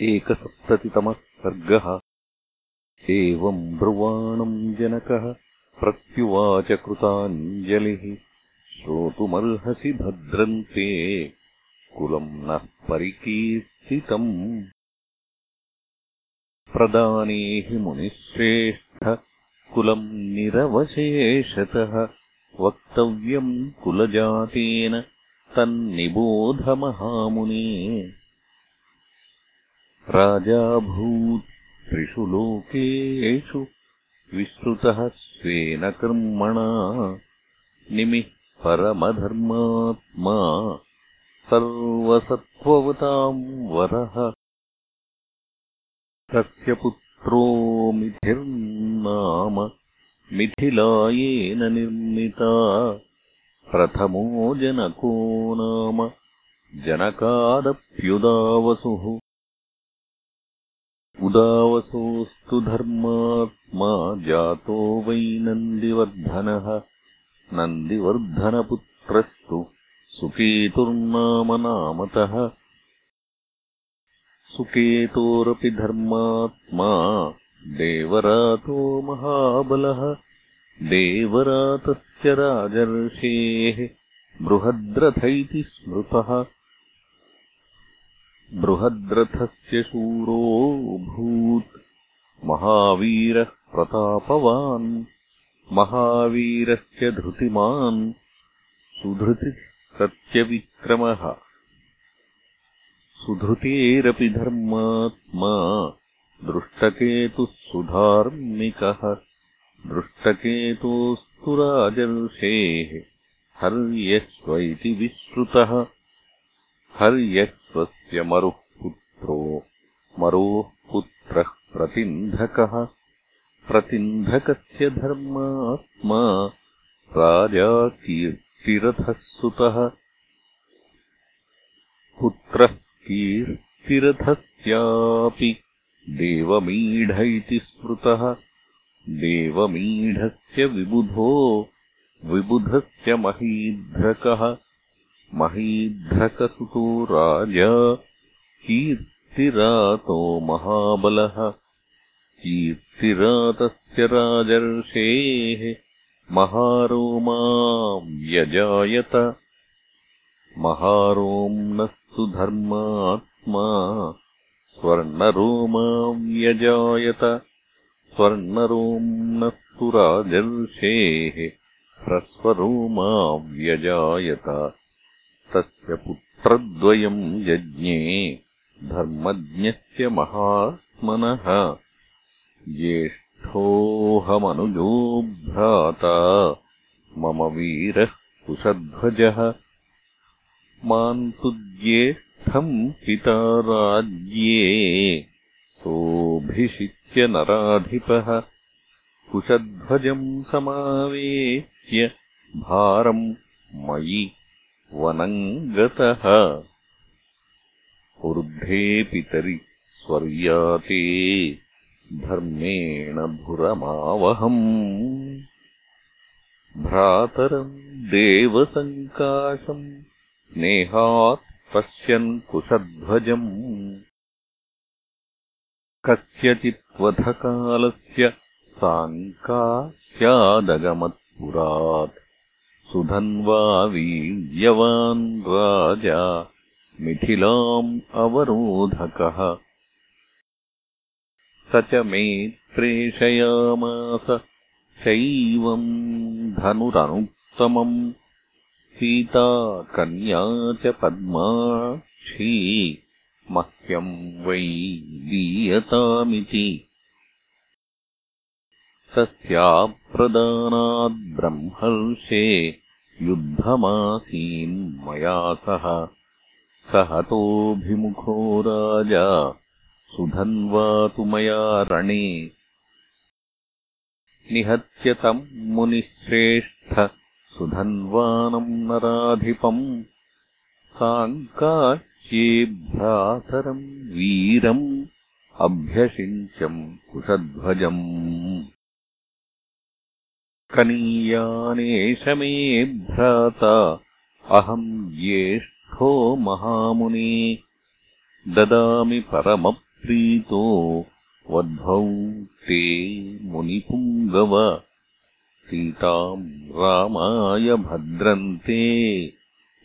एकसप्ततितमः सर्गः। एवम् ब्रुवाणम् जनकः प्रत्युवाच कृताञ्जलिः श्रोतुमर्हसि भद्रन्ते कुलम् नः परिकीर्तितम्। प्रदाने हि मुनिश्रेष्ठ कुलम् निरवशेषतः। वक्तव्यम् कुलजातेन तन्निबोधमहामुने राजाभूत् त्रिषु लोकेषु विश्रुतः स्वेन कर्मणा निमिः परमधर्मात्मा सर्वसत्त्ववताम् वरः। तस्य पुत्रो मिथिर्नाम मिथिलायेन निर्मिता प्रथमो जनको नाम जनकादप्युदावसुः उदावसोऽस्तु धर्मात्मा जातो वै नन्दिवर्धनः। नन्दिवर्धनपुत्रस्तु सुकेतुर्नाम नामतः सुकेतोरपि धर्मात्मा देवरातो महाबलः। देवरातस्य राजर्षेः बृहद्रथ इति स्मृतः बृहद्रथस्य शूरोऽभूत् महावीरः प्रतापवान्। महावीरस्य धृतिमान्। सुधृतिः सत्यविक्रमः। सुधृतेरपि धर्मात्मा। दृष्टकेतुः सुधार्मिकः। दृष्टकेतोस्तु राजर्षेः। हर्यस्व इति विश्रुतः हर्यस्वस्य मरुः पुत्रो मरोः पुत्रः प्रतिन्धकः। प्रतिन्धकस्य धर्मात्मा। राजा कीर्तिरथः सुतः। पुत्रः कीर्तिरथस्यापि देवमीढ इति स्मृतः। देवमीढस्य विबुधो। विबुधस्य महीध्रकः महीध्रकसुतो राजा कीर्तिरातो महाबलः। कीर्तिरातस्य राजर्षेः महारोमा व्यजायत महारोम्नस्तु धर्मात्मा स्वर्णरोमा व्यजायत स्वर्णरोम्नस्तु राजर्षेः ह्रस्वरोमा व्यजायत तस्य पुत्रद्वयम् यज्ञे धर्मज्ञस्य महात्मनः। ज्येष्ठोऽहमनुजो भ्राता मम वीरः कुशध्वजः। माम् तु ज्येष्ठम् पिता राज्ये सोऽभिषिच्य नराधिपः। कुशध्वजम् समावेश्य भारम् मयि वनम् गतः ऊर्ध्वे पितरि स्वर्याते धर्मेण भुरमावहम्। भ्रातरम् देवसङ्काशम् स्नेहात् पश्यन् कुशध्वजम्। कस्यचित्वधकालस्य साङ्का स्यादगमत्पुरात् सुधन्वा वीर्यवान् राजा मिथिलाम् अवरोधकः। स च मे प्रेषयामास शैवम् धनुरनुत्तमम्। सीता कन्या च पद्माक्षी मह्यम् वै दीयतामिति। तस्याप्रदानाद्ब्रह्मर्षे युद्धमासीन्मया सह। स हतोऽभिमुखो राजा। सुधन्वातु मया रणे। निहत्य तम् मुनिश्रेष्ठ। सुधन्वानम् नराधिपम्। साङ्काच्ये भ्रातरम् वीरम्। अभ्यषिञ्चम् कुशध्वजम् कनीयानेष मे भ्राता अहम् ज्येष्ठो महामुने। ददामि परमप्रसादम् प्रीतो वध्वौ ते मुनिपुङ्गव। सीताम् रामाय भद्रन्ते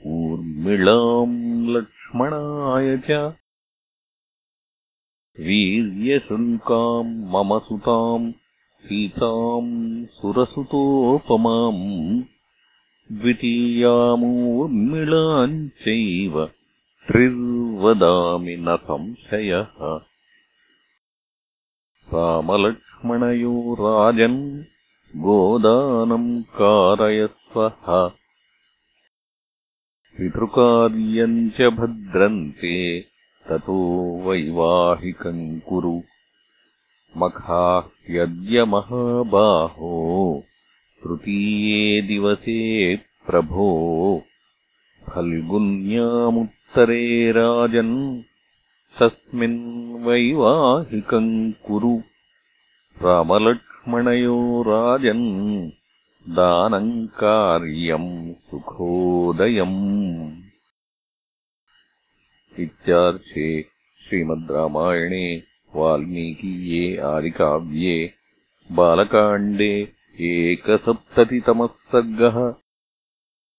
ऊर्मिळाम् लक्ष्मणाय च। वीर्यशृङ्काम् मम सुताम् सीताम् सुरसुतोपमाम् द्वितीयामूर्मिळाम् चैव त्रिर्वदामि न संशयः। रामलक्ष्मणयो राजन् गोदानम् कारयस्वः। पितृकार्यम् च भद्रन्ते ततो वैवाहिकम् कुरु मखाह्यद्य महाबाहो तृतीये दिवसे प्रभो। फल्गुन्यामुत्तरे राजन् तस्मिन् वैवाहिकम् कुरु। रामलक्ष्मणयो राजन् दानम् कार्यम् सुखोदयम्। इत्यार्थे श्रीमद् रामायणे वाल्मीकीये आदिकाव्ये बालकाण्डे एकसप्ततितमः सर्गः।